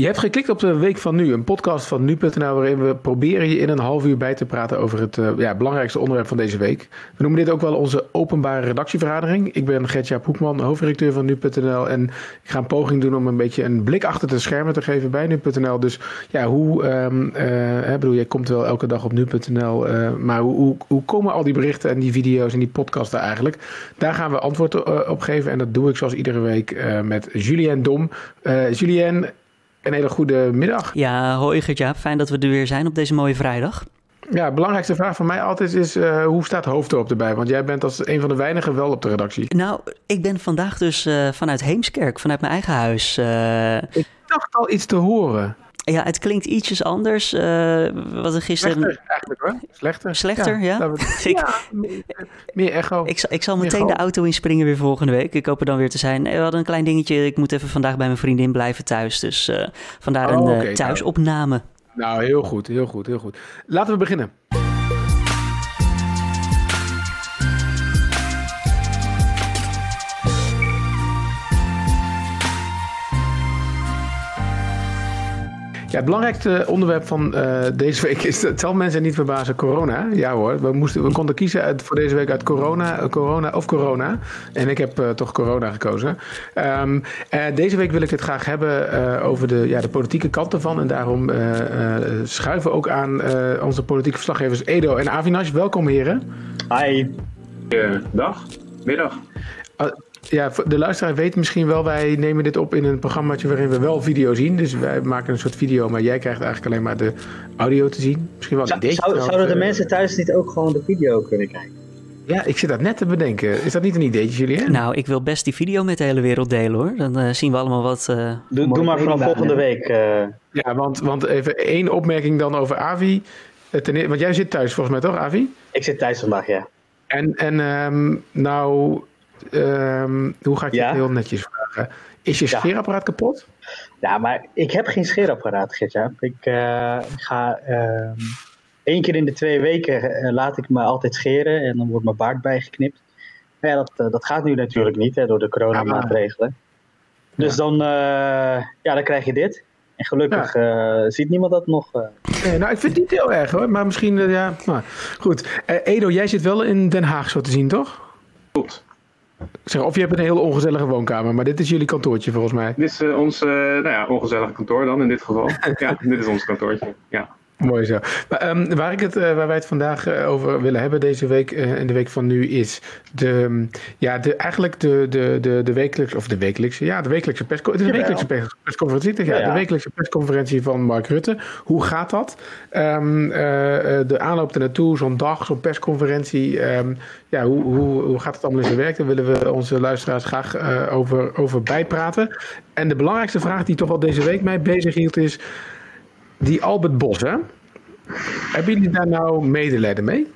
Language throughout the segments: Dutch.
Je hebt geklikt op de Week van Nu, een podcast van nu.nl waarin we proberen je in een half uur bij te praten over het uh, ja, belangrijkste onderwerp van deze week. We noemen dit ook wel onze openbare redactievergadering. Ik ben Gertja Poekman, hoofdredacteur van nu.nl en ik ga een poging doen om een beetje een blik achter de schermen te geven bij nu.nl. Dus ja, hoe, um, bedoel, jij komt wel elke dag op nu.nl, uh, maar hoe, hoe, hoe, komen al die berichten en die video's en die podcasten eigenlijk? Daar gaan we antwoord op geven en dat doe ik zoals iedere week met Julien Dom. Julien, een hele goede middag. Ja, hoi Gertjaap. Fijn dat we er weer zijn op deze mooie vrijdag. Ja, de belangrijkste vraag van mij altijd is: uh, hoe staat Hoofddorp erbij? Want jij bent als een van de weinigen wel op de redactie. Nou, ik ben vandaag dus uh, vanuit Heemskerk, vanuit mijn eigen huis. Uh... Ik dacht al iets te horen. Ja, het klinkt ietsjes anders. Uh, wat er gisteren. Slechter eigenlijk hoor. Slechter. Slechter, ja. ja? ja meer, echo. Ik, ik zal meteen de auto inspringen weer volgende week. Ik hoop er dan weer te zijn. We hadden een klein dingetje. Ik moet even vandaag bij mijn vriendin blijven thuis. Dus uh, vandaar oh, een okay, thuisopname. Nou, nou, heel goed, heel goed, heel goed. Laten we beginnen. Ja, het belangrijkste onderwerp van uh, deze week is, het zal mensen niet verbazen, corona. Ja hoor, we, moesten, we konden kiezen uit, voor deze week uit corona, corona of corona. En ik heb uh, toch corona gekozen. Um, uh, deze week wil ik het graag hebben over de, ja, de politieke kant ervan. En daarom schuiven ook aan onze politieke verslaggevers Edo en Avinash. Welkom heren. Hi. dag, middag. Ja, de luisteraar weet misschien wel, wij nemen dit op in een programmaatje waarin we wel video zien. Dus wij maken een soort video, maar jij krijgt eigenlijk alleen maar de audio te zien. Misschien wel een idee. Zou, zouden de eh, mensen thuis niet ook gewoon de video kunnen kijken? Ja, ik zit dat net te bedenken. Is dat niet een ideetje, jullie? Nou, ik wil best die video met de hele wereld delen hoor. Dan uh, zien we allemaal wat. Uh, doe, doe maar vanaf volgende week. Uh... Ja, want, want even één opmerking dan over Avi. Ten, want jij zit thuis volgens mij toch, Avi? Ik zit thuis vandaag, ja. En, en um, nou Um, hoe ga ik je heel netjes vragen? Is je scheerapparaat kapot? Ja, maar ik heb geen scheerapparaat, Gertja. Ik, uh, ga uh, één keer in de twee weken uh, laat ik me altijd scheren en dan wordt mijn baard bijgeknipt. Maar ja, dat, eh, dat gaat nu natuurlijk niet hè, door de coronamaatregelen. Dus dan, ja, dan krijg je dit. En gelukkig ja. ziet niemand dat nog. Nee, nou, ik vind het niet heel erg hoor, maar misschien, ja. Maar, goed, Edo, jij zit wel in Den Haag zo te zien, toch? Klopt. Zeg, of je hebt een hele ongezellige woonkamer, maar dit is jullie kantoortje volgens mij. Dit is uh, ons uh, nou ja, ongezellig kantoor dan in dit geval. ja, dit is ons kantoortje. Ja. Mooi zo. Maar, um, waar, ik het, uh, waar wij het vandaag uh, over willen hebben deze week uh, en de week van nu is de, um, ja, de, eigenlijk de, de, de, de wekelijkse, of de wekelijkse, ja, de wekelijkse, persco de wekelijkse persconferentie, ja, ja, de wekelijkse persconferentie van Mark Rutte. Hoe gaat dat? Um, de aanloop ernaartoe, zo'n dag, zo'n persconferentie, ja, hoe, hoe, hoe gaat het allemaal in zijn werk? Daar willen we onze luisteraars graag over, over bijpraten. En de belangrijkste vraag die toch al deze week mij bezig hield is die Albert Bos, hè? Hebben jullie daar nou medelijden mee?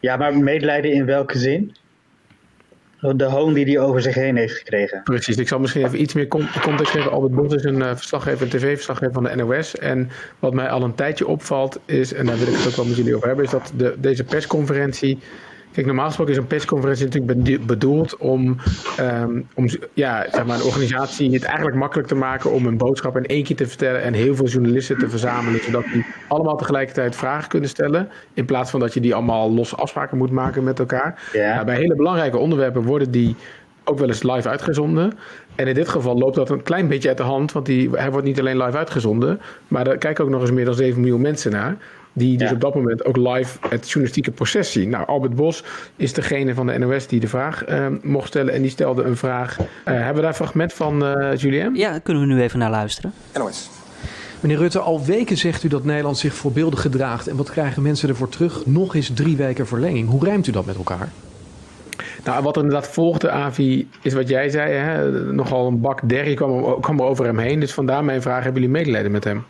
Ja, maar medelijden in welke zin? De hoon die hij over zich heen heeft gekregen. Precies, ik zal misschien even iets meer context geven. Albert Bos is een uh, verslaggever, tv-verslaggever van de NOS. En wat mij al een tijdje opvalt is, en daar wil ik het ook wel met jullie over hebben, is dat de, deze persconferentie Kijk, normaal gesproken is een persconferentie natuurlijk bedoeld om, um, om ja, zeg maar een organisatie het eigenlijk makkelijk te maken om een boodschap in één keer te vertellen en heel veel journalisten te verzamelen, zodat die allemaal tegelijkertijd vragen kunnen stellen. In plaats van dat je die allemaal losse afspraken moet maken met elkaar. Ja. Nou, bij hele belangrijke onderwerpen worden die ook wel eens live uitgezonden. En in dit geval loopt dat een klein beetje uit de hand, want die, hij wordt niet alleen live uitgezonden, maar er kijken ook nog eens meer dan 7 miljoen mensen naar. Die dus op dat moment ook live het journalistieke proces zien. Nou, Albert Bos is degene van de NOS die de vraag uh, mocht stellen. En die stelde een vraag. Uh, hebben we daar een fragment van, uh, Julien? Ja, kunnen we nu even naar luisteren. NOS. Meneer Rutte, al weken zegt u dat Nederland zich voorbeeldig gedraagt. En wat krijgen mensen ervoor terug? Nog eens drie weken verlenging. Hoe rijmt u dat met elkaar? Nou, wat er inderdaad volgde, Avi, is wat jij zei. Hè? Nogal een bak derrie kwam, kwam over hem heen. Dus vandaar mijn vraag, hebben jullie medelijden met hem?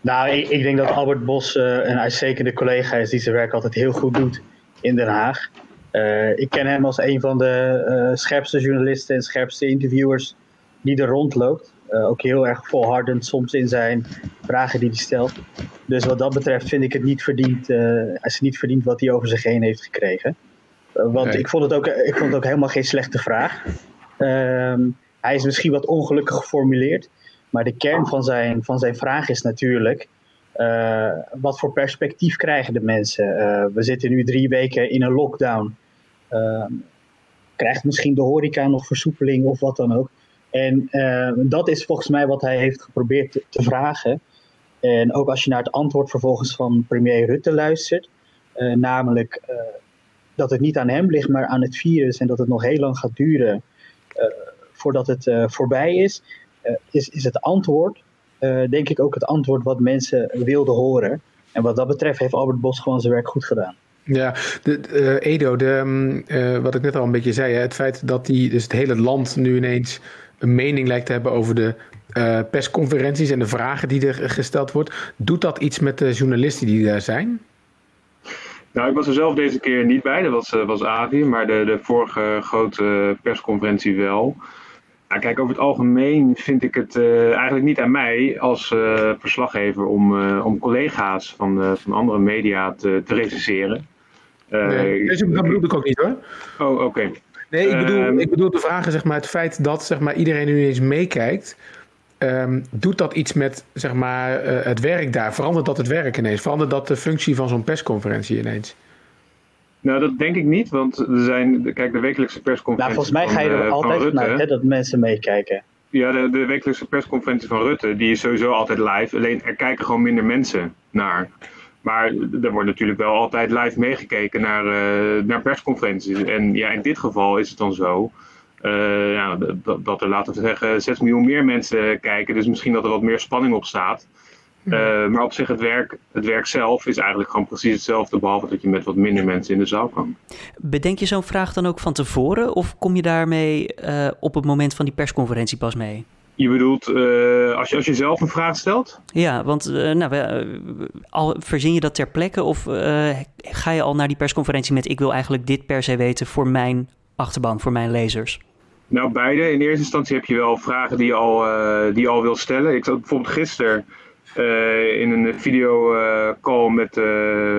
Nou, ik, ik, denk dat Albert Bos uh, een uitstekende collega is die zijn werk altijd heel goed doet in Den Haag. Uh, ik ken hem als een van de uh, scherpste journalisten en scherpste interviewers die er rondloopt. ook heel erg volhardend soms in zijn vragen die hij stelt. Dus wat dat betreft vind ik het niet verdiend, hij is niet verdiend wat hij over zich heen heeft gekregen. want ik, vond het ook, ik vond het ook helemaal geen slechte vraag. Ehm, hij is misschien wat ongelukkig geformuleerd. Maar de kern van zijn, van zijn vraag is natuurlijk: wat voor perspectief krijgen de mensen? we zitten nu drie weken in een lockdown. krijgt misschien de horeca nog versoepeling of wat dan ook? En dat is volgens mij wat hij heeft geprobeerd te, te vragen. En ook als je naar het antwoord vervolgens van premier Rutte luistert, namelijk dat het niet aan hem ligt, maar aan het virus en dat het nog heel lang gaat duren voordat het voorbij is, is, is het antwoord, denk ik ook het antwoord wat mensen wilden horen. En wat dat betreft heeft Albert Bos gewoon zijn werk goed gedaan. Ja, de, Edo, de, um, wat ik net al een beetje zei, hè, het feit dat die, dus het hele land nu ineens een mening lijkt te hebben over de uh, persconferenties en de vragen die er gesteld wordt. Doet dat iets met de journalisten die daar zijn? Nou, ik was er zelf deze keer niet bij, dat was, was Avi, maar de, de vorige grote persconferentie wel. Nou, kijk, over het algemeen vind ik het uh, eigenlijk niet aan mij als uh, verslaggever om, om collega's van, van andere media te, te recenseren. nee, dat bedoel ik ook niet hoor. Oh, oké. Nee, ik bedoel, ehm, ik bedoel te vragen, zeg maar, het feit dat zeg maar, iedereen nu eens meekijkt. Um, doet dat iets met zeg maar, het werk daar? Verandert dat het werk ineens? Verandert dat de functie van zo'n persconferentie ineens? Nou, dat denk ik niet, want er zijn, kijk, de wekelijkse persconferentie. Nou, volgens mij ga je er uh, altijd vanuit hè, dat mensen meekijken. Ja, de, de wekelijkse persconferentie van Rutte, die is sowieso altijd live. Alleen er kijken gewoon minder mensen naar. Maar er wordt natuurlijk wel altijd live meegekeken naar, uh, naar persconferenties. En ja, in dit geval is het dan zo uh, ja, dat, dat, er, laten we zeggen, 6 miljoen meer mensen kijken. Dus misschien dat er wat meer spanning op staat. Uh, maar op zich, het werk, het werk zelf is eigenlijk gewoon precies hetzelfde, behalve dat je met wat minder mensen in de zaal kan. Bedenk je zo'n vraag dan ook van tevoren, of kom je daarmee uh, op het moment van die persconferentie pas mee? Je bedoelt uh, als, je, als je zelf een vraag stelt? Ja, want nou, al, verzin je dat ter plekke of ga je al naar die persconferentie met ik wil eigenlijk dit per se weten voor mijn achterban, voor mijn lezers? Nou, beide. In eerste instantie heb je wel vragen die je al, die je al wil stellen. Ik zat bijvoorbeeld gisteren uh, in een videocall uh, met,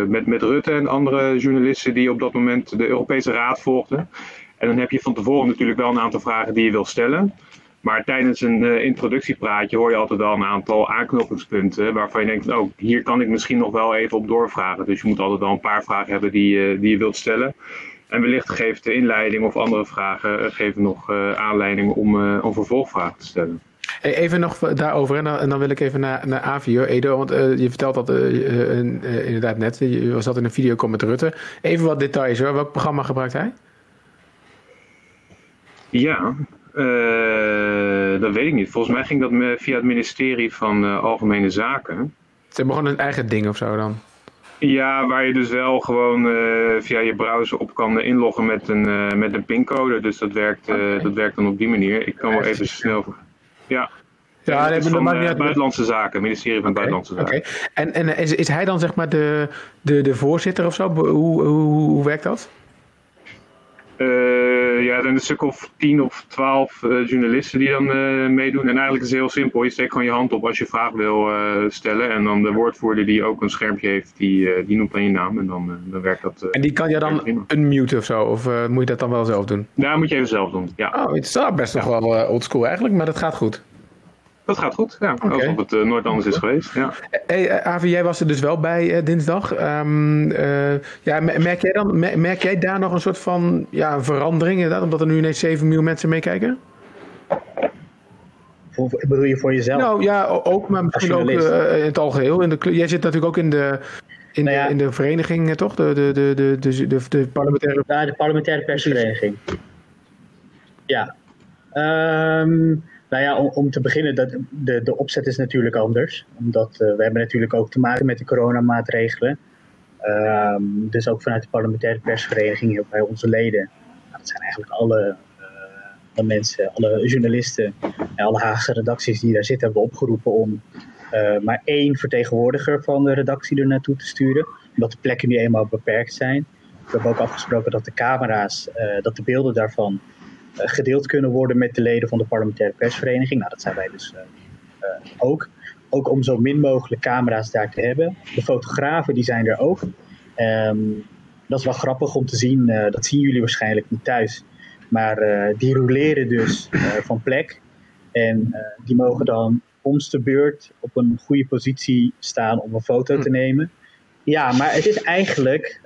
met, met Rutte en andere journalisten die op dat moment de Europese Raad volgden. En dan heb je van tevoren natuurlijk wel een aantal vragen die je wil stellen. Maar tijdens een introductiepraatje hoor je altijd wel een aantal aanknopingspunten waarvan je denkt, oh, hier kan ik misschien nog wel even op doorvragen. Dus je moet altijd wel een paar vragen hebben die, die je wilt stellen. En wellicht geeft de inleiding of andere vragen eh, geven nog aanleiding om, om vervolgvragen te stellen. Even nog daarover, en dan, en dan wil ik even naar, naar Avio, Edo, want uh, je vertelt dat uh, inderdaad net, je zat in een videocall met Rutte. Even wat details hoor, welk programma gebruikt hij? Ja, dat weet ik niet. Volgens mij ging dat via het ministerie van Algemene Zaken. Ze hebben gewoon een eigen ding of zo dan? Ja, waar je dus wel gewoon uh, via je browser op kan inloggen met een, met een pincode. Dus dat werkt, okay. dat werkt dan op die manier. Ik kan wel even snel... Ja, ja, nee, van uh, Buitenlandse Zaken, ministerie van okay, Buitenlandse Zaken. Okay. En, en is, is hij dan zeg maar de, de, de voorzitter of zo? Hoe, hoe, hoe werkt dat? Uh, ja, er zijn een stuk of tien of twaalf uh, journalisten die dan uh, meedoen. En eigenlijk is het heel simpel. Je steekt gewoon je hand op als je vraag wil stellen. En dan de woordvoerder die ook een schermpje heeft, die, die noemt dan je naam. En dan, dan werkt dat. en die kan je dan unmuten of zo? Of moet je dat dan wel zelf doen? Nou, moet je even zelf doen, ja. Oh, het is best nog wel oldschool eigenlijk, maar dat gaat goed. Dat gaat goed, ja. Okay. Alsof het uh, nooit anders is geweest, ja. Hey, uh, Avi, jij was er dus wel bij uh, dinsdag. Um, ja, merk, jij dan, merk jij daar nog een soort van ja, verandering, inderdaad, omdat er nu ineens 7 miljoen mensen meekijken? Voor, bedoel je voor jezelf? Nou ja, ook, maar misschien ook in het algeheel. In de, jij zit natuurlijk ook in de, in, nou ja. de, in de vereniging, toch? De, de, de, de, de, de, de parlementaire... Ja, de parlementaire persvereniging. Ja. Um, nou ja, om, te beginnen, dat, de, de opzet is natuurlijk anders. Omdat uh, we hebben natuurlijk ook te maken met de coronamaatregelen. Um, dus ook vanuit de parlementaire persvereniging bij onze leden. Nou, dat zijn eigenlijk alle, uh, mensen, alle journalisten en alle Haagse redacties die daar zitten, hebben opgeroepen om uh, maar één vertegenwoordiger van de redactie er naartoe te sturen. Omdat de plekken nu eenmaal beperkt zijn. We hebben ook afgesproken dat de camera's, dat de beelden daarvan eh, gedeeld kunnen worden met de leden van de parlementaire persvereniging. Nou, dat zijn wij dus eh, eh, ook. Ook om zo min mogelijk camera's daar te hebben. De fotografen die zijn er ook. Um, dat is wel grappig om te zien. dat zien jullie waarschijnlijk niet thuis. Maar die roleren dus van plek. En die mogen dan komste beurt op een goede positie staan om een foto te nemen. Ja, maar het is eigenlijk.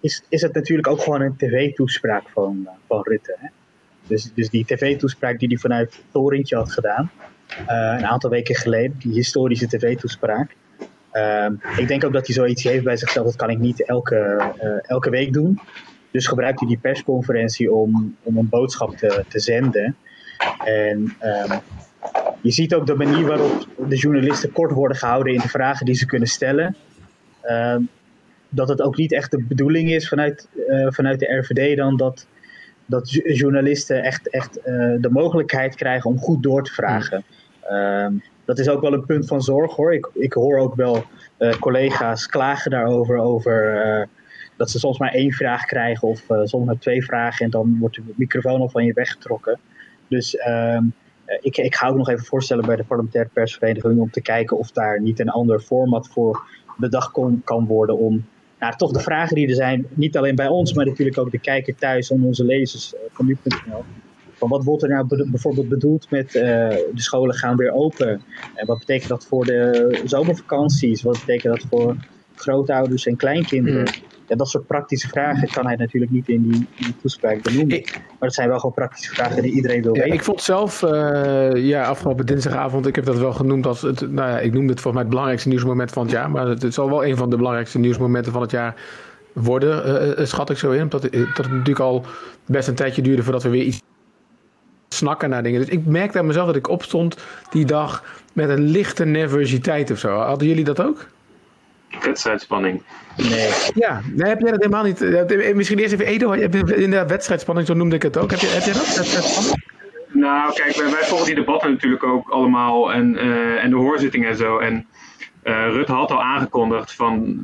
Is, is het natuurlijk ook gewoon een tv-toespraak van, van Rutte. Hè? Dus, dus die tv-toespraak die hij vanuit het torentje had gedaan. eh, een aantal weken geleden, die historische tv-toespraak. Ehm, ik denk ook dat hij zoiets heeft bij zichzelf, dat kan ik niet elke, eh, elke week doen. Dus gebruikt hij die persconferentie om, om een boodschap te, te zenden. En ehm, je ziet ook de manier waarop de journalisten kort worden gehouden in de vragen die ze kunnen stellen. Ehm, dat het ook niet echt de bedoeling is vanuit, eh, vanuit de RVD dan dat, dat jo- journalisten echt, echt eh, de mogelijkheid krijgen om goed door te vragen. Ehm, dat is ook wel een punt van zorg hoor. Ik, ik hoor ook wel eh, collega's klagen daarover, over dat ze soms maar één vraag krijgen of soms maar twee vragen en dan wordt de microfoon al van je weggetrokken. Dus ehm, eh, ik, ik ga ook nog even voorstellen bij de parlementaire persvereniging om te kijken of daar niet een ander format voor bedacht kon, kan worden om nou, toch de vragen die er zijn, niet alleen bij ons, maar natuurlijk ook de kijker thuis en onze lezers eh, van nu.nl. Van wat wordt er nou bijvoorbeeld bedoeld met eh, de scholen gaan weer open? En wat betekent dat voor de zomervakanties? Wat betekent dat voor grootouders en kleinkinderen? Ja, dat soort praktische vragen kan hij natuurlijk niet in die, in die toespraak benoemen. Ik- maar dat zijn wel gewoon praktische vragen die iedereen wil Ja, weten. ik vond zelf, eh, ja, afgelopen dinsdagavond, ik heb dat wel genoemd als het, nou ja, ik noemde het volgens mij het belangrijkste nieuwsmoment van het jaar, maar het, het zal wel een van de belangrijkste nieuwsmomenten van het jaar worden, eh, eh, schat ik zo in. Omdat het, dat het natuurlijk al best een tijdje duurde voordat we weer iets snakken naar dingen. Dus ik merkte aan mezelf dat ik opstond die dag met een lichte nervositeit of zo. Hadden jullie dat ook? Wedstrijdspanning. Nee. Ja, nee, heb jij dat helemaal niet? eh, Misschien eerst even Edo, heb je in de wedstrijdspanning, zo noemde ik het ook. Heb, je, heb jij dat? Wedstrijdspanning? Nou, kijk, wij, wij volgen die debatten natuurlijk ook allemaal en, eh, en de hoorzittingen en zo. En eh Rutte had al aangekondigd van,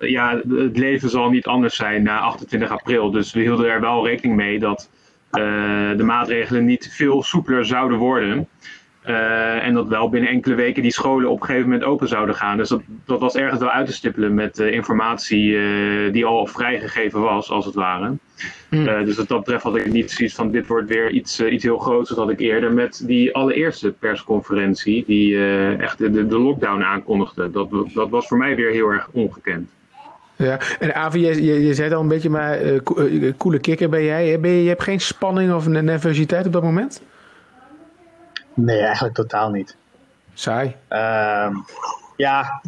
eh, ja, het leven zal niet anders zijn na 28 april. Dus we hielden er wel rekening mee dat eh, de maatregelen niet veel soepeler zouden worden. Eh, en dat wel binnen enkele weken die scholen op een gegeven moment open zouden gaan. Dus dat, dat was ergens wel uit te stippelen met eh, informatie eh, die al vrijgegeven was, als het ware. Eh, dus wat dat betreft had ik niet zoiets van dit wordt weer iets, iets heel groots. Dat had ik eerder met die allereerste persconferentie die echt de, de, lockdown aankondigde. Dat, dat was voor mij weer heel erg ongekend. Ja, en Avi, je, je, je zei al een beetje, maar ko- coole kikker ben jij. Ben je. Je hebt geen spanning of ne- nervositeit op dat moment? Nee, eigenlijk totaal niet. Saai. Ehm, ja,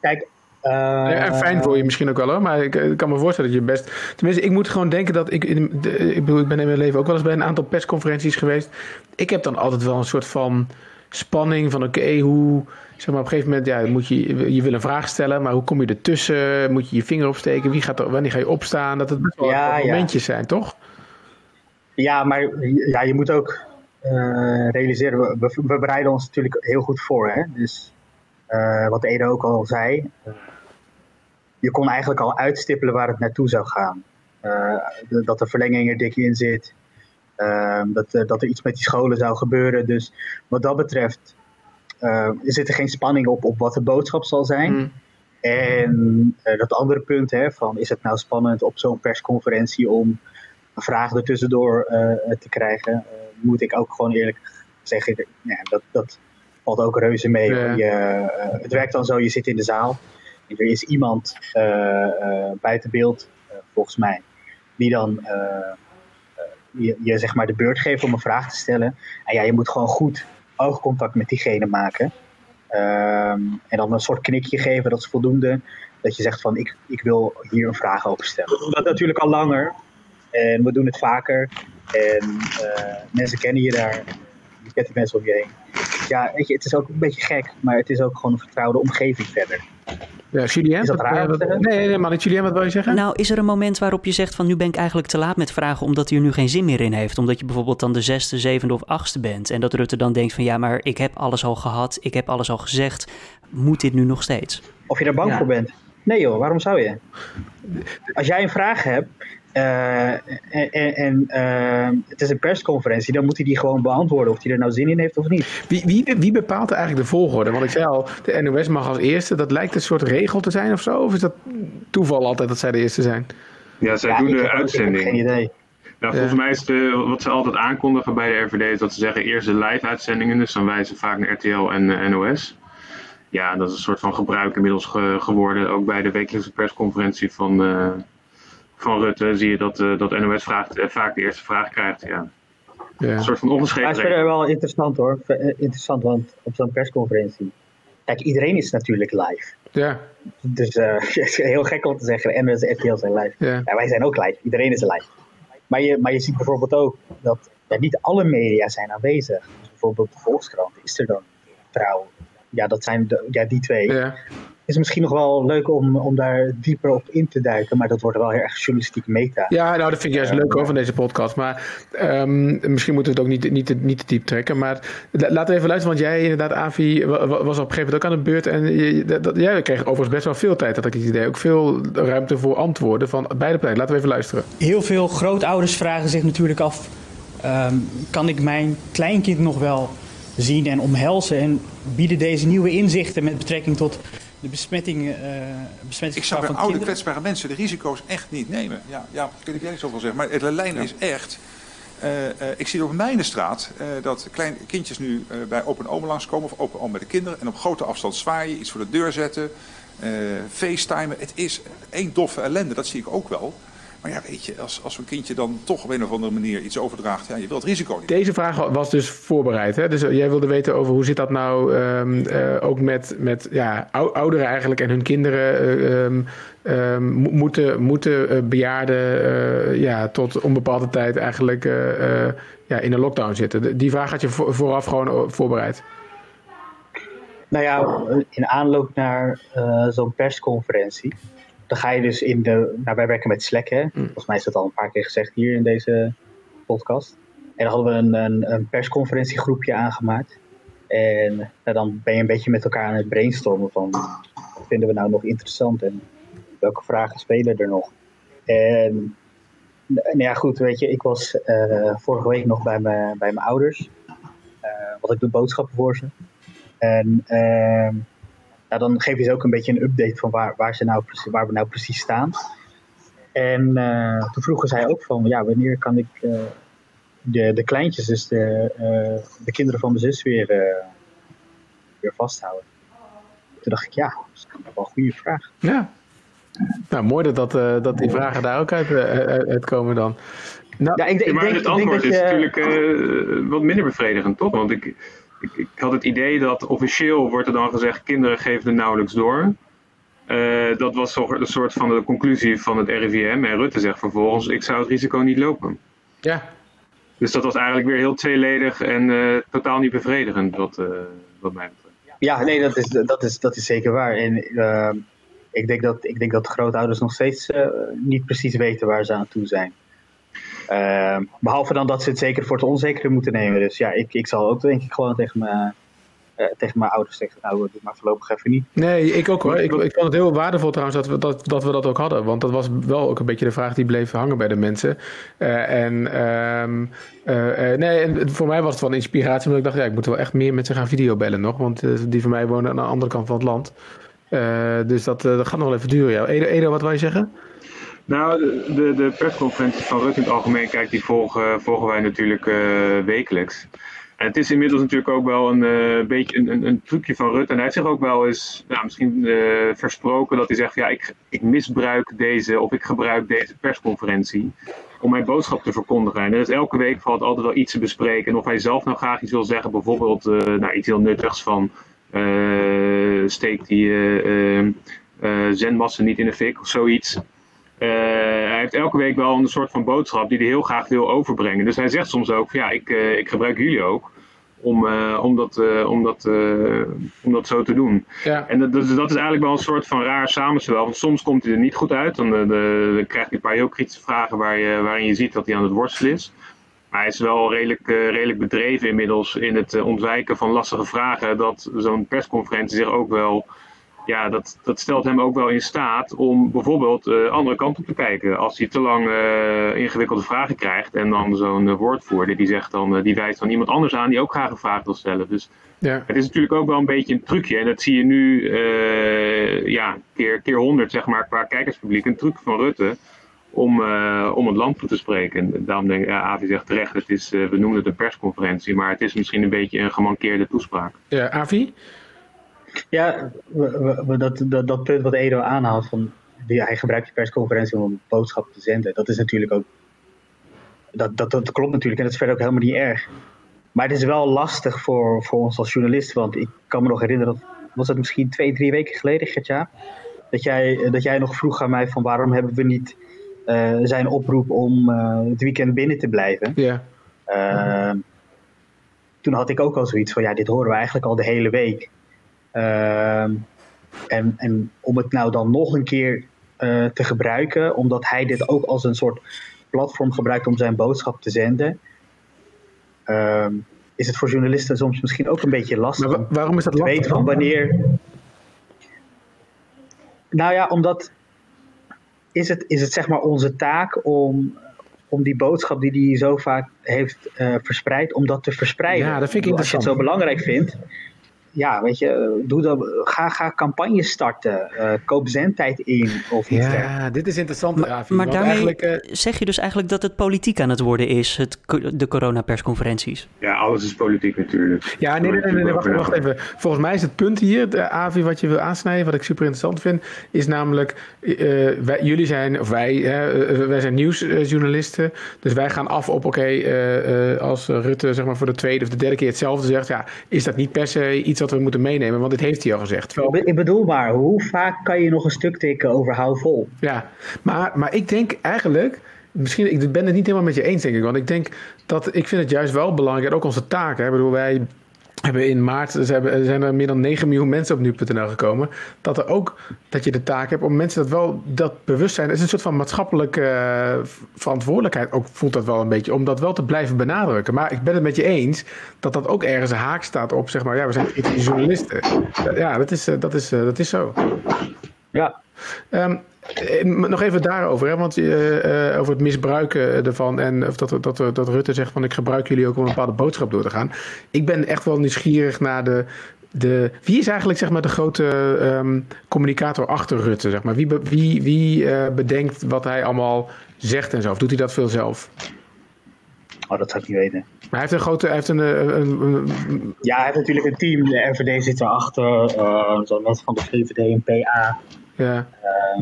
kijk. eh, en fijn voor je misschien ook wel hoor, maar ik, ik kan me voorstellen dat je best... Tenminste, ik moet gewoon denken dat ik... In, de, ik bedoel, ik ben in mijn leven ook wel eens bij een aantal persconferenties geweest. Ik heb dan altijd wel een soort van spanning van oké, hoe... Zeg maar op een gegeven moment, ja, moet je, je wil een vraag stellen, maar hoe kom je ertussen? Moet je je vinger opsteken? Wie gaat er, wanneer ga je opstaan? Dat het best wel Ja, momentjes zijn, toch? Ja, maar ja, je moet ook realiseren, we, we, we bereiden ons natuurlijk heel goed voor. Hè? Dus eh, wat Ede ook al zei, eh, je kon eigenlijk al uitstippelen waar het naartoe zou gaan. Eh, de- dat de verlenging er dik in zit, Ehm, dat, eh, dat er iets met die scholen zou gebeuren. Dus wat dat betreft eh, zit er geen spanning op, op wat de boodschap zal zijn. Mm. En eh, dat andere punt, hè, van is het nou spannend op zo'n persconferentie om een vraag ertussendoor eh te krijgen, eh, moet ik ook gewoon eerlijk zeggen, ja, dat, dat valt ook reuze mee. Ja. hoor. Je, eh, het werkt dan zo, je zit in de zaal en er is iemand eh, eh, buiten beeld, volgens mij, die dan eh, eh, je, je zeg maar de beurt geeft om een vraag te stellen. En ja, je moet gewoon goed oogcontact met diegene maken. Ehm, en dan een soort knikje geven, dat is voldoende. Dat je zegt van, ik, ik wil hier een vraag over stellen. We doen dat natuurlijk al langer. En we doen het vaker. En eh, mensen kennen je daar. Je kent die mensen om je heen. Ja, weet je, het is ook een beetje gek. Maar het is ook gewoon een vertrouwde omgeving verder. Ja, Julien? Is dat wat, raar eh, wat- nee, nee, man, niet Julien, wat wil je zeggen? Nou, is er een moment waarop je zegt van nu ben ik eigenlijk te laat met vragen omdat hij er nu geen zin meer in heeft? Omdat je bijvoorbeeld dan de zesde, zevende of achtste bent en dat Rutte dan denkt van ja, maar ik heb alles al gehad, ik heb alles al gezegd, moet dit nu nog steeds? Of je daar bang Ja. voor bent. Nee joh, waarom zou je? Als jij een vraag hebt en, en, en, eh, het is een persconferentie, dan moet hij die gewoon beantwoorden of hij er nou zin in heeft of niet. Wie, wie, wie bepaalt eigenlijk de volgorde? Want ik zei al, de NOS mag als eerste. Dat lijkt een soort regel te zijn of zo? Of is dat toeval altijd dat zij de eerste zijn? Ja, zij Ja, doen de heb ook- ik heb uitzending. geen idee. Ja, volgens mij is de, wat ze altijd aankondigen bij de RVD is dat ze zeggen eerst de live-uitzendingen. Dus dan wijzen ze vaak naar RTL en NOS. Ja, dat is een soort van gebruik inmiddels geworden. Ook bij de wekelijkse persconferentie van, van Rutte zie je dat, dat NOS vraagt, vaak de eerste vraag krijgt. Ja. Ja. Een soort van ongeschreven Maar het is verder wel interessant hoor. Interessant, want op zo'n persconferentie. Kijk, iedereen is natuurlijk live. Ja. Dus uh, heel gek om te zeggen, en de RTL zijn live. Ja. wij zijn ook live, iedereen is live. Maar je, maar je ziet bijvoorbeeld ook dat ja, niet alle media zijn aanwezig. Dus bijvoorbeeld de Volkskrant is er dan. Trouw, ja, dat zijn de, ja, die twee. Ja is misschien nog wel leuk om, om daar dieper op in te duiken. Maar dat wordt wel heel erg journalistiek meta. Ja, nou dat vind ik juist leuk hoor van deze podcast. Maar um, misschien moeten we het ook niet, niet, niet te diep trekken. Maar laten we even luisteren. Want jij inderdaad, Avi, was op een gegeven moment ook aan de beurt. En je, dat, jij kreeg overigens best wel veel tijd, dat ik het idee. Ook veel ruimte voor antwoorden van beide partijen. Laten we even luisteren. Heel veel grootouders vragen zich natuurlijk af... Um, kan ik mijn kleinkind nog wel zien en omhelzen? En bieden deze nieuwe inzichten met betrekking tot de besmetting, uh, Ik zou bij van oude kinderen... kwetsbare mensen de risico's echt niet nemen. Ja, ja kun ik niet zoveel zeggen. Maar de lijn is echt... Uh, uh, ik zie op mijn straat uh, dat kleine kindjes nu bij open oma langskomen of open oma met de kinderen en op grote afstand zwaaien, iets voor de deur zetten, facetimen. Het is één doffe ellende, dat zie ik ook wel. Maar ja, weet je, als, als een kindje dan toch op een of andere manier iets overdraagt, ja, je wilt het risico niet. Deze vraag was dus voorbereid. Hè? Dus jij wilde weten over hoe zit dat nou um, uh, ook met, met ja, ouderen eigenlijk en hun kinderen. Um, um, moeten moeten bejaarden uh, ja, tot onbepaalde tijd eigenlijk uh, ja, in een lockdown zitten? Die vraag had je vooraf gewoon voorbereid. Nou ja, in aanloop naar zo'n persconferentie dan ga je dus in de. Nou, wij werken met Slack, hè? Mm. Volgens mij is dat al een paar keer gezegd hier in deze podcast. En dan hadden we een, een, een persconferentiegroepje aangemaakt. En nou, dan ben je een beetje met elkaar aan het brainstormen van wat vinden we nou nog interessant en welke vragen spelen er nog. En nou ja, goed, weet je, ik was uh, vorige week nog bij, me, bij mijn ouders. Uh, wat ik doe boodschappen voor ze. En uh, ja, dan geef je ze ook een beetje een update van waar, waar, ze nou, waar we nou precies staan. En uh, toen vroegen zij ook van, ja, wanneer kan ik uh, de, de kleintjes, dus de, uh, de kinderen van mijn zus, weer, weer vasthouden? Toen dacht ik, ja, dat is wel een goede vraag. Ja. Nou, mooi dat, dat, dat die vragen daar ook uit, uitkomen dan. Nou, ja, ik, ik maar denk, het antwoord is je... natuurlijk wat minder bevredigend, toch? Want ik, ik, ik, had het idee dat officieel wordt er dan gezegd: kinderen geven er nauwelijks door. Uh, dat was een soort van de conclusie van het RIVM. En Rutte zegt vervolgens: ik zou het risico niet lopen. Ja. Dus dat was eigenlijk weer heel tweeledig en uh, totaal niet bevredigend, wat, uh, wat mij betreft. Ja, nee, dat is, dat is, dat is zeker waar. En ik, denk dat, ik denk dat grootouders nog steeds niet precies weten waar ze aan toe zijn. Uh, behalve dan dat ze het zeker voor het onzekere moeten nemen. Dus ja, ik, ik zal ook denk ik gewoon tegen mijn, uh, tegen mijn ouders zeggen, nou doe maar voorlopig even niet. Nee, ik ook hoor. Ik, ik vond het heel waardevol trouwens dat we dat, dat we dat ook hadden. Want dat was wel ook een beetje de vraag die bleef hangen bij de mensen. Uh, en, um, nee, en voor mij was het wel een inspiratie, omdat ik dacht, ja, ik moet wel echt meer met ze gaan videobellen nog. Want die van mij wonen aan de andere kant van het land. dus dat, dat gaat nog wel even duren. Ja. Edo, Edo, wat wil je zeggen? Nou, de, de persconferenties van Rutte in het algemeen, kijk, die volgen, volgen wij natuurlijk uh, wekelijks. En het is inmiddels natuurlijk ook wel een uh, beetje een, een, trucje van Rutte. En hij heeft zich ook wel eens nou, misschien uh, versproken dat hij zegt: ja, ik, ik misbruik deze of ik gebruik deze persconferentie om mijn boodschap te verkondigen. En dus elke week valt altijd wel iets te bespreken. En of hij zelf nou graag iets wil zeggen, bijvoorbeeld nou, iets heel nuttigs van steek die zendmassen niet in de fik of zoiets. Uh, hij heeft elke week wel een soort van boodschap die hij heel graag wil overbrengen. Dus hij zegt soms ook: ja, ik, uh, ik gebruik jullie ook om, uh, om, dat, om, dat, om dat zo te doen. Ja. En dat, dat, is eigenlijk wel een soort van raar samenspel. Want soms komt hij er niet goed uit. Dan, dan krijg je een paar heel kritische vragen waar je, waarin je ziet dat hij aan het worstelen is. Maar hij is wel redelijk, redelijk bedreven inmiddels in het ontwijken van lastige vragen. Dat zo'n persconferentie zich ook wel ja, dat, dat stelt hem ook wel in staat om bijvoorbeeld uh, andere kant op te kijken. Als hij te lang uh, ingewikkelde vragen krijgt en dan zo'n uh, woordvoerder die zegt dan, die wijst dan iemand anders aan die ook graag een vraag wil stellen. Dus ja. het is natuurlijk ook wel een beetje een trucje. En dat zie je nu ja, keer, keer 100 zeg maar qua kijkerspubliek. Een truc van Rutte om, om het land toe te spreken. En daarom denk ik, ja, Avi zegt terecht, het is, we noemen het een persconferentie, maar het is misschien een beetje een gemankeerde toespraak. Ja, Avi? Ja, dat, dat, dat punt wat Edo aanhaalt, van, die, hij gebruikt die persconferentie om een boodschap te zenden, dat is natuurlijk ook, dat, dat, dat klopt natuurlijk en dat is verder ook helemaal niet erg. Maar het is wel lastig voor, voor ons als journalist, want ik kan me nog herinneren, dat was het misschien twee, drie weken geleden, Gertja, dat jij, dat jij nog vroeg aan mij van waarom hebben we niet uh, zijn oproep om uh, het weekend binnen te blijven. Ja. Uh, toen had ik ook al zoiets van, ja, dit horen we eigenlijk al de hele week. Ehm, en, en om het nou dan nog een keer uh, te gebruiken, omdat hij dit ook als een soort platform gebruikt om zijn boodschap te zenden, uh, is het voor journalisten soms misschien ook een beetje lastig. Maar waarom is dat lastig? weten van wanneer. Nou ja, omdat is het, is het zeg maar onze taak om, om die boodschap die hij zo vaak heeft uh, verspreid, om dat te verspreiden. Ja, dat vind ik Als je het zo belangrijk vindt, ja, weet je, doe dat, ga, ga campagnes starten, uh, koop zendtijd in of iets Ja, dit is interessant, Maar, Ravi, maar daarmee eigenlijk, eh, zeg je dus eigenlijk dat het politiek aan het worden is, het, de coronapersconferenties. Ja, alles is politiek natuurlijk. Ja, nee, nee, nee, nee, nee, wacht, wacht even. Volgens mij is het punt hier, de Avi, wat je wil aansnijden, wat ik super interessant vind, is namelijk, eh, wij, jullie zijn, of wij, hè, wij zijn nieuwsjournalisten, dus wij gaan af op, oké, eh, eh, als Rutte zeg maar voor de tweede of de derde keer hetzelfde zegt, ja, is dat niet per se iets wat we moeten meenemen, want dit heeft hij al gezegd. Terwijl- Ik be- Ik bedoel maar, hoe vaak kan je nog een stuk tikken over hou vol? Ja, maar, maar ik denk eigenlijk, misschien, ik ben het niet helemaal met je eens, denk ik. Want ik denk dat, ik vind het juist wel belangrijk, en ook onze taak. Hè, bedoel, wij hebben in maart ze hebben, er zijn er meer dan 9 miljoen mensen op nu.nl gekomen. Dat er ook, dat je de taak hebt om mensen dat wel, dat bewustzijn, het is een soort van maatschappelijke eh, verantwoordelijkheid. Ook voelt dat wel een beetje, om dat wel te blijven benadrukken. Maar ik ben het met je eens dat dat ook ergens een haak staat op, zeg maar, ja, we zijn journalisten. Ja, dat is, eh, dat is, eh, dat is zo. Ja, eh, nog even daarover, hè, want eh, eh, over het misbruiken ervan en of dat, dat, dat Rutte zegt van ik gebruik jullie ook om een bepaalde boodschap door te gaan. Ik ben echt wel nieuwsgierig naar de, de wie is eigenlijk zeg maar de grote ehm, communicator achter Rutte, zeg maar. Wie, wie, wie eh, bedenkt wat hij allemaal zegt en zo, of doet hij dat veel zelf? oh, dat zou ik niet weten. Maar hij heeft een grote, hij heeft een, eh, een, een- Ja, hij heeft natuurlijk een team, de RVD zit erachter, uh, zo net van de VVD en PA. Ja.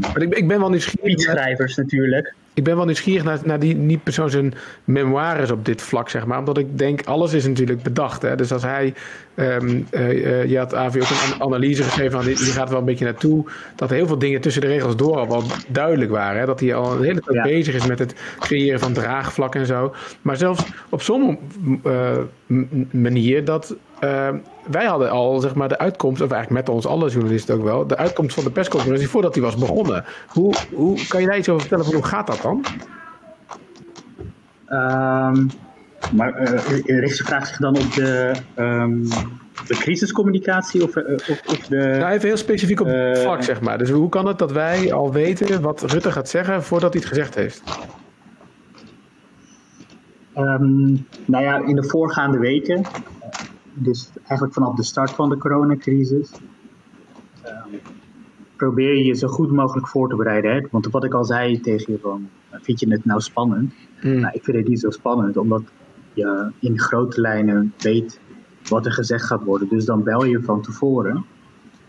Maar ik, ik ben wel nieuwsgierig. Fietsschrijvers natuurlijk. Ik ben wel nieuwsgierig naar, naar die, die persoon zijn memoires op dit vlak, zeg maar. Omdat ik denk, alles is natuurlijk bedacht. Hè? Dus als hij... ehm, eh, eh, je had Avi ook een an- analyse geschreven van, die, die gaat wel een beetje naartoe. Dat heel veel dingen tussen de regels door al wel duidelijk waren. Hè? Dat hij al een hele tijd Ja. bezig is met het creëren van draagvlak en zo. Maar zelfs op zo'n eh, manier dat... eh, wij hadden al zeg maar, de uitkomst, of eigenlijk met ons alle journalisten ook wel, de uitkomst van de persconferentie voordat die was begonnen. Hoe, hoe kan je daar iets over vertellen? Hoe gaat dat dan? Ehm, maar eh, richt je vraag zich dan op de, ehm, de crisiscommunicatie of, eh, of, of de... Nou, even heel specifiek op het Eh, vlak, zeg maar. Dus hoe kan het dat wij al weten wat Rutte gaat zeggen voordat hij het gezegd heeft? Ehm, nou ja, in de voorgaande weken, dus eigenlijk vanaf de start van de coronacrisis, ehm, probeer je je zo goed mogelijk voor te bereiden. Hè? Want wat ik al zei tegen je van, vind je het nou spannend? Hmm. Nou, ik vind het niet zo spannend, omdat je in grote lijnen weet wat er gezegd gaat worden. Dus dan bel je van tevoren.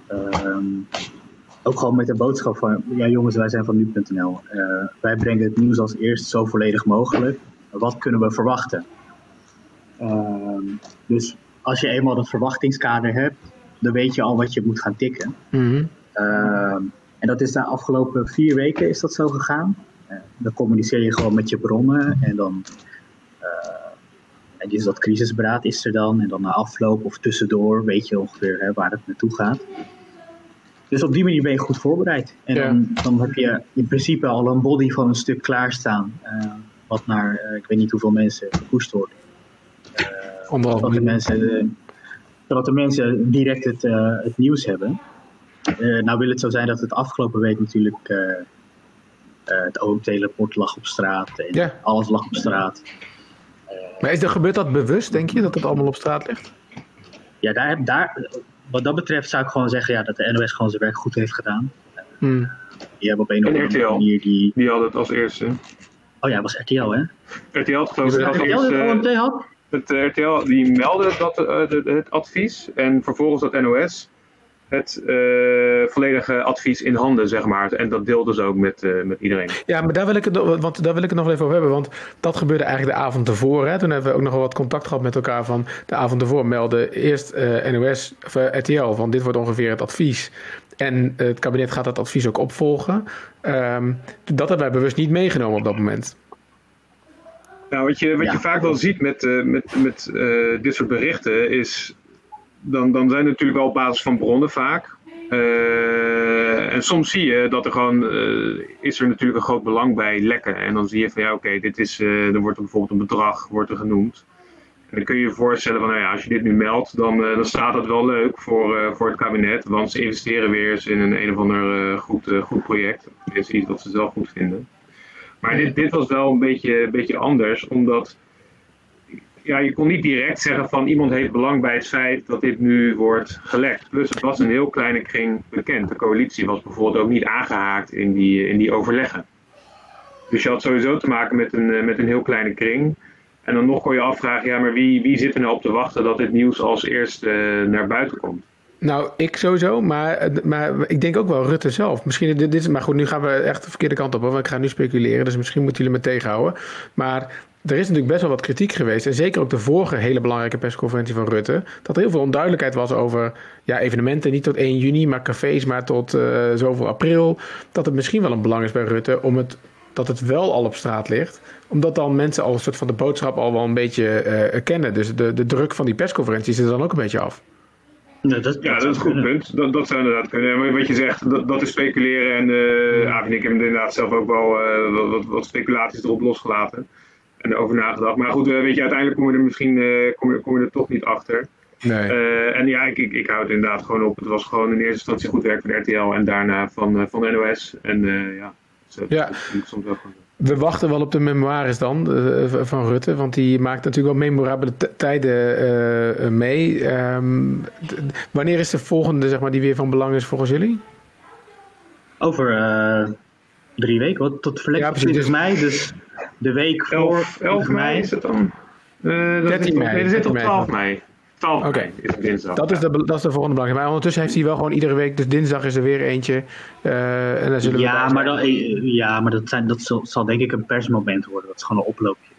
Ehm, ook gewoon met de boodschap van, ja jongens, wij zijn van nu.nl. Eh, wij brengen het nieuws als eerst zo volledig mogelijk. Wat kunnen we verwachten? Ehm, dus als je eenmaal dat verwachtingskader hebt, dan weet je al wat je moet gaan tikken. Mhm. Ehm, en dat is de afgelopen vier weken is dat zo gegaan. Eh, dan communiceer je gewoon met je bronnen en dan en dus dat crisisberaad is er dan. En dan na afloop of tussendoor weet je ongeveer hè, waar het naartoe gaat. Dus op die manier ben je goed voorbereid. En Ja. dan, dan heb je in principe al een body van een stuk klaarstaan. eh, wat naar, eh, ik weet niet hoeveel mensen gepusht wordt. Anderhalf Zodat de mensen, zodat de mensen direct het, het nieuws hebben. Nou wil het zo zijn dat het afgelopen week natuurlijk het OMT-rapport lag op straat. En Ja. alles lag op straat. Maar is er, gebeurt dat bewust, denk je, dat het allemaal op straat ligt? Ja, daar, heb- daar, wat dat betreft zou ik gewoon zeggen ja, dat de NOS gewoon zijn werk goed heeft gedaan. Eh, Hmm. Die hebben op een of En andere RTL. manier die... Die had het als eerste. Oh ja, was RTL, hè? RTL had geloof ik RTL OMT had? Het eh, RTL die meldde dat, eh, het advies en vervolgens dat NOS het eh, volledige advies in handen, zeg maar. En dat deelden ze ook met, eh, met iedereen. Ja, maar daar wil, ik het, nog- want daar wil ik het nog even over hebben. Want dat gebeurde eigenlijk de avond ervoor. Hè? Toen hebben we ook nog wel wat contact gehad met elkaar van de avond ervoor. Melden eerst eh, NOS of RTL van dit wordt ongeveer het advies. En het kabinet gaat dat advies ook opvolgen. Ehm, dat hebben wij bewust niet meegenomen op dat moment. Nou, wat je, wat Ja. je vaak wel ziet met, met, met dit soort berichten is. Dan, dan zijn het natuurlijk wel op basis van bronnen vaak. Eh, en soms zie je dat er gewoon. eh, is er natuurlijk een groot belang bij lekken. En dan zie je van ja, oké, dit is. eh dan wordt er bijvoorbeeld een bedrag wordt er genoemd. En dan kun je je voorstellen van, nou ja, als je dit nu meldt, dan, dan staat het wel leuk voor, voor het kabinet. Want ze investeren weer eens in een een of ander goed, goed project. Tenminste, iets wat ze zelf goed vinden. Maar dit, dit was wel een beetje, een beetje anders, omdat ja, je kon niet direct zeggen van iemand heeft belang bij het feit dat dit nu wordt gelekt. Plus het was een heel kleine kring bekend. De coalitie was bijvoorbeeld ook niet aangehaakt in die, in die overleggen. Dus je had sowieso te maken met een, eh, met een heel kleine kring. En dan nog kon je afvragen, ja, maar wie, wie zit er nou op te wachten dat dit nieuws als eerste eh, naar buiten komt? Nou, ik sowieso, maar, eh, maar ik denk ook wel Rutte zelf. Misschien dit, maar goed, nu gaan we echt de verkeerde kant op, want ik ga nu speculeren, dus misschien moeten jullie me tegenhouden. Maar er is natuurlijk best wel wat kritiek geweest, en zeker ook de vorige hele belangrijke persconferentie van Rutte, dat er heel veel onduidelijkheid was over ja, evenementen, niet tot 1 juni, maar cafés, maar tot eh, zoveel april. Dat het misschien wel een belang is bij Rutte om het, dat het wel al op straat ligt, omdat dan mensen al een soort van de boodschap al wel een beetje eh, kennen. Dus de, de druk van die persconferentie zit er dan ook een beetje af. Nee, dat, Ja, dat is een goed punt. Dat, dat zou inderdaad kunnen. Maar wat je zegt, dat, dat is speculeren. En uh, Aaf en ik hebben inderdaad zelf ook wel uh, wat, wat, wat, speculaties erop losgelaten. En erover nagedacht. Maar goed, uh, weet je, uiteindelijk kom je er misschien uh, kom je, kom je er toch niet achter. Nee. Uh, en ja, ik, ik, ik hou het inderdaad gewoon op. Het was gewoon in eerste instantie goed werk van RTL en daarna van, uh, van NOS. En uh, ja, dat, ja. dat vind ik soms wel gewoon. We wachten wel op de memoires dan uh, van Rutte, want die maakt natuurlijk wel memorabele tijden uh, mee. Um, wanneer is de volgende, zeg maar, die weer van belang is volgens jullie? Over uh, drie weken, wat tot verlengd ja, 20 mei, dus de week voor 11, 11 mei is het dan? Uh, 13 mei. Nee, dat zit op 12 mei. 12 Oké, okay. is dinsdag. Dat, is de, dat is de volgende belang. Maar ondertussen heeft hij wel gewoon iedere week, dus dinsdag is er weer eentje. Uh, en dan zullen ja, we maar dan, ja, maar dat, zijn, dat zal, zal, denk ik een persmoment worden. Dat is gewoon een oploopje.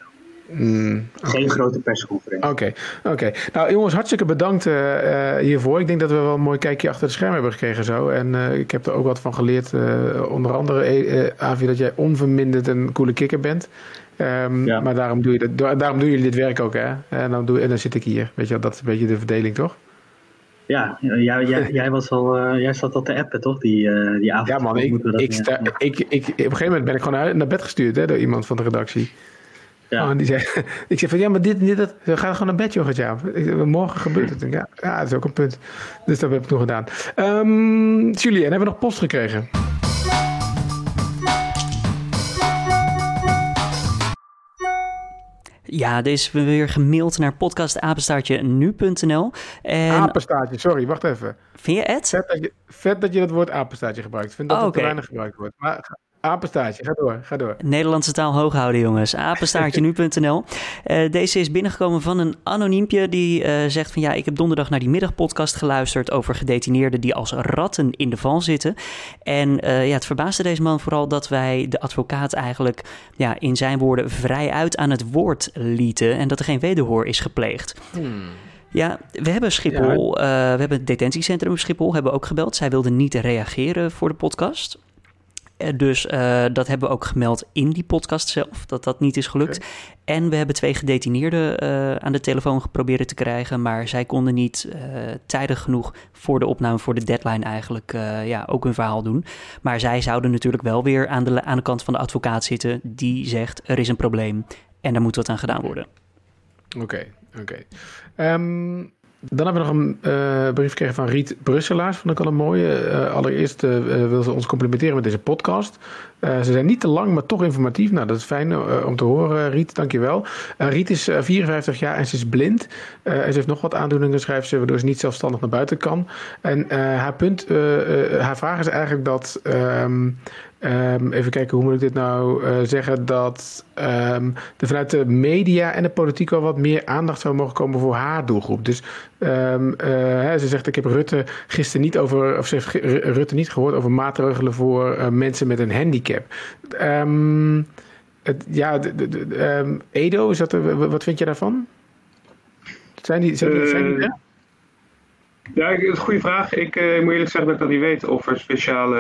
Mm, okay. Geen grote persconferentie. Oké, okay. oké. Nou jongens, hartstikke bedankt uh, hiervoor. Ik denk dat we wel een mooi kijkje achter het scherm hebben gekregen zo. En uh, ik heb er ook wat van geleerd. onder andere, Avi, dat jij onverminderd een coole kikker bent. Um, ja. Maar daarom, doe je dat, daarom doen jullie dit werk ook, hè? En dan, doe, en dan zit ik hier. Weet je, dat is een beetje de verdeling, toch? Ja, jij, jij, jij, was al, uh, jij zat al te appen, toch? Die, uh, die avond. Ja, man. Ik, ik, sta, ik, ik, op een gegeven moment ben ik gewoon naar bed gestuurd hè, door iemand van de redactie. Ja. Oh, die zei, ik zei van ja, maar dit, dit dat, we gaan gewoon naar bed, joh, ja. Morgen gebeurt het. Ja, ja, dat is ook een punt. Dus dat heb ik nog gedaan. Um, Julien, hebben we nog post gekregen? Ja, er is weer gemaild naar podcastapenstaartje nu.nl. En... Apenstaartje, sorry, wacht even. Vind je het? Vet dat je, vet dat je dat woord apenstaartje gebruikt. Ik vind dat oh, okay. het te weinig gebruikt wordt. Maar apenstaartje, ga door, ga door. Nederlandse taal hoog houden, jongens. Apenstaartje nu.nl. Uh, deze is binnengekomen van een anoniempje die uh, zegt van... ja, ik heb donderdag naar die middagpodcast geluisterd... over gedetineerden die als ratten in de val zitten. En uh, ja, het verbaasde deze man vooral dat wij de advocaat eigenlijk... ja, in zijn woorden vrij uit aan het woord lieten... en dat er geen wederhoor is gepleegd. Hmm. Ja, we hebben Schiphol, ja. we hebben het detentiecentrum Schiphol, hebben ook gebeld. Zij wilden niet reageren voor de podcast. Dus uh, dat hebben we ook gemeld in die podcast zelf, dat dat niet is gelukt. Okay. En we hebben twee gedetineerden uh, aan de telefoon geprobeerd te krijgen, maar zij konden niet uh, tijdig genoeg voor de opname, voor de deadline eigenlijk, ja, ook hun verhaal doen. Maar zij zouden natuurlijk wel weer aan de, aan de kant van de advocaat zitten, die zegt er is een probleem en daar moet wat aan gedaan worden. Oké, okay, oké. Okay. Um, dan hebben we nog een uh, brief gekregen van Riet Brusselaars. Vond ik al een mooie. Uh, allereerst uh, wil ze ons complimenteren met deze podcast. ze zijn niet te lang, maar toch informatief. Nou, dat is fijn om te horen, Riet. Dankjewel. Riet is 54 jaar en ze is blind. en ze heeft nog wat aandoeningen, schrijft ze, waardoor ze niet zelfstandig naar buiten kan. En haar punt, haar vraag is eigenlijk dat... Um, Um, even kijken, hoe moet ik dit nou uh, zeggen? Dat um, er vanuit de media en de politiek wel wat meer aandacht zou mogen komen voor haar doelgroep. Dus um, uh, ze zegt: Ik heb Rutte gisteren niet over, of ze heeft Rutte niet gehoord over maatregelen voor uh, mensen met een handicap. Het, ja, Edo, is dat, wat vind je daarvan? Zijn die, zijn die, zijn die ja, dat is een goede vraag. Ik uh, moet eerlijk zeggen dat ik dat niet weet of er speciale.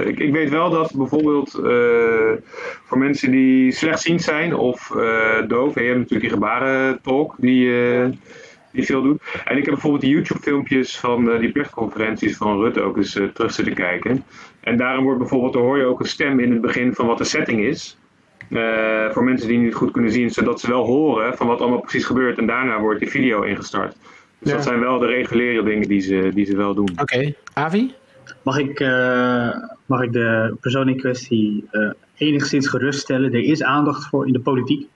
Uh, ik, ik, weet wel dat bijvoorbeeld uh, voor mensen die slechtziend zijn of doof, en je hebt natuurlijk die gebarentolk die, die veel doet. En ik heb bijvoorbeeld die YouTube-filmpjes van die persconferenties van Rutte ook eens terug zitten kijken. En daarom wordt bijvoorbeeld, dan hoor je ook een stem in het begin van wat de setting is. voor mensen die niet goed kunnen zien, zodat ze wel horen van wat allemaal precies gebeurt. En daarna wordt die video ingestart. Dus dat zijn wel de reguliere dingen die ze, die ze wel doen. Oké, Avi? Mag ik, uh, mag ik de persoon in kwestie uh, enigszins geruststellen? Er is aandacht voor in de politiek.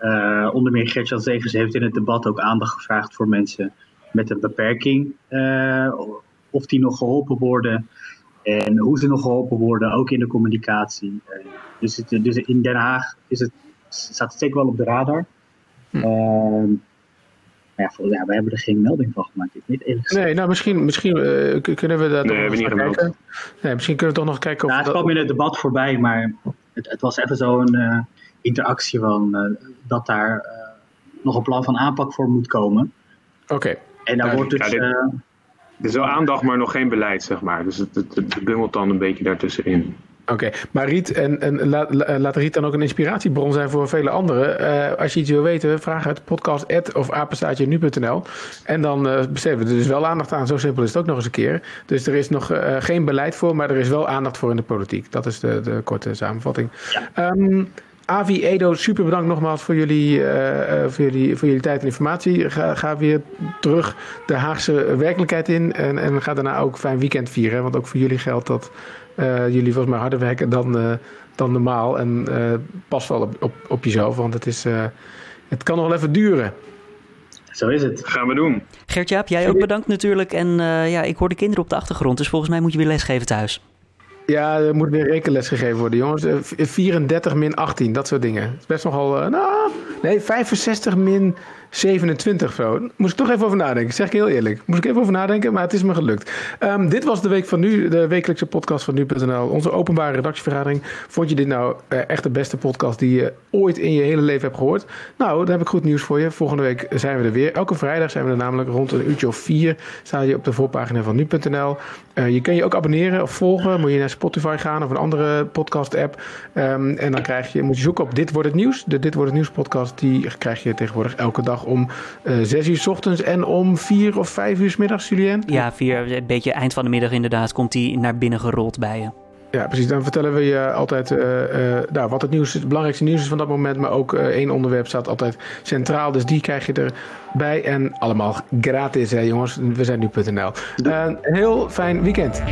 Uh, onder meer Gertjan Zegers heeft in het debat ook aandacht gevraagd voor mensen met een beperking. of die nog geholpen worden en hoe ze nog geholpen worden, ook in de communicatie. dus, het, dus in Den Haag is het, staat het zeker wel op de radar. Hm. Ehm, ja, ja, we hebben er geen melding van gemaakt. Ik weet eerlijk Nee, nou misschien, misschien uh, kunnen we dat nee, nog niet kijken. Nee, misschien kunnen we toch nog kijken of... Nou, het kwam in het debat voorbij, maar het, het was even zo'n uh, interactie van uh, dat daar nog een plan van aanpak voor moet komen. Oké. Okay. En daar wordt dus... Ja, dit, is wel aandacht, maar nog geen beleid, zeg maar. Dus het, het, het bungelt dan een beetje daartussenin. Oké, maar Riet, en, en laat, laat Riet dan ook een inspiratiebron zijn voor vele anderen. Uh, als je iets wil weten, vraag het podcast of apenstaatje nu.nl. En dan uh, besteden we er dus wel aandacht aan. Zo simpel is het ook nog eens een keer. Dus er is nog uh, geen beleid voor, maar er is wel aandacht voor in de politiek. Dat is de, de korte samenvatting. Ja. Um, Avi, Edo, super bedankt nogmaals voor jullie, uh, voor jullie, voor jullie tijd en informatie. Ga, ga, weer terug de Haagse werkelijkheid in. En, en ga daarna ook fijn weekend vieren. Want ook voor jullie geldt dat jullie volgens mij harder werken dan, uh, dan normaal. En uh, pas wel op, op, op, jezelf, want het, is, het kan nog wel even duren. Zo is het. Gaan we doen. Gert-Jaap, jij ook bedankt natuurlijk. En ja, ik hoor de kinderen op de achtergrond, dus volgens mij moet je weer lesgeven thuis. Ja, er moet weer rekenles gegeven worden, jongens. 34 min 18, dat soort dingen. Het is best nogal... nou, nee, 65 min 27 zo. Moest ik toch even over nadenken, zeg ik heel eerlijk. Moest ik even over nadenken, maar het is me gelukt. Um, dit was de week van nu, de wekelijkse podcast van nu.nl. Onze openbare redactievergadering. Vond je dit nou uh, echt de beste podcast die je ooit in je hele leven hebt gehoord? Nou, dan heb ik goed nieuws voor je. Volgende week zijn we er weer. Elke vrijdag zijn we er namelijk rond een uurtje of vier. Sta je op de voorpagina van nu.nl. Eh, je kan je ook abonneren of volgen. Moet je naar Spotify gaan of een andere podcast app. Um, en dan krijg je, moet je zoeken op Dit Wordt Het Nieuws. De Dit Wordt Het Nieuws podcast, die krijg je tegenwoordig elke dag om uh, zes uur s ochtends en om vier of vijf uur s middags, Julien? Ja, vier, een beetje eind van de middag inderdaad, komt die naar binnen gerold bij je. Ja, precies. Dan vertellen we je altijd uh, uh, nou, wat het, nieuws, het belangrijkste nieuws is van dat moment. Maar ook uh, één onderwerp staat altijd centraal. Dus die krijg je erbij. En allemaal gratis, hè, jongens. We zijn nu.nl. heel fijn weekend.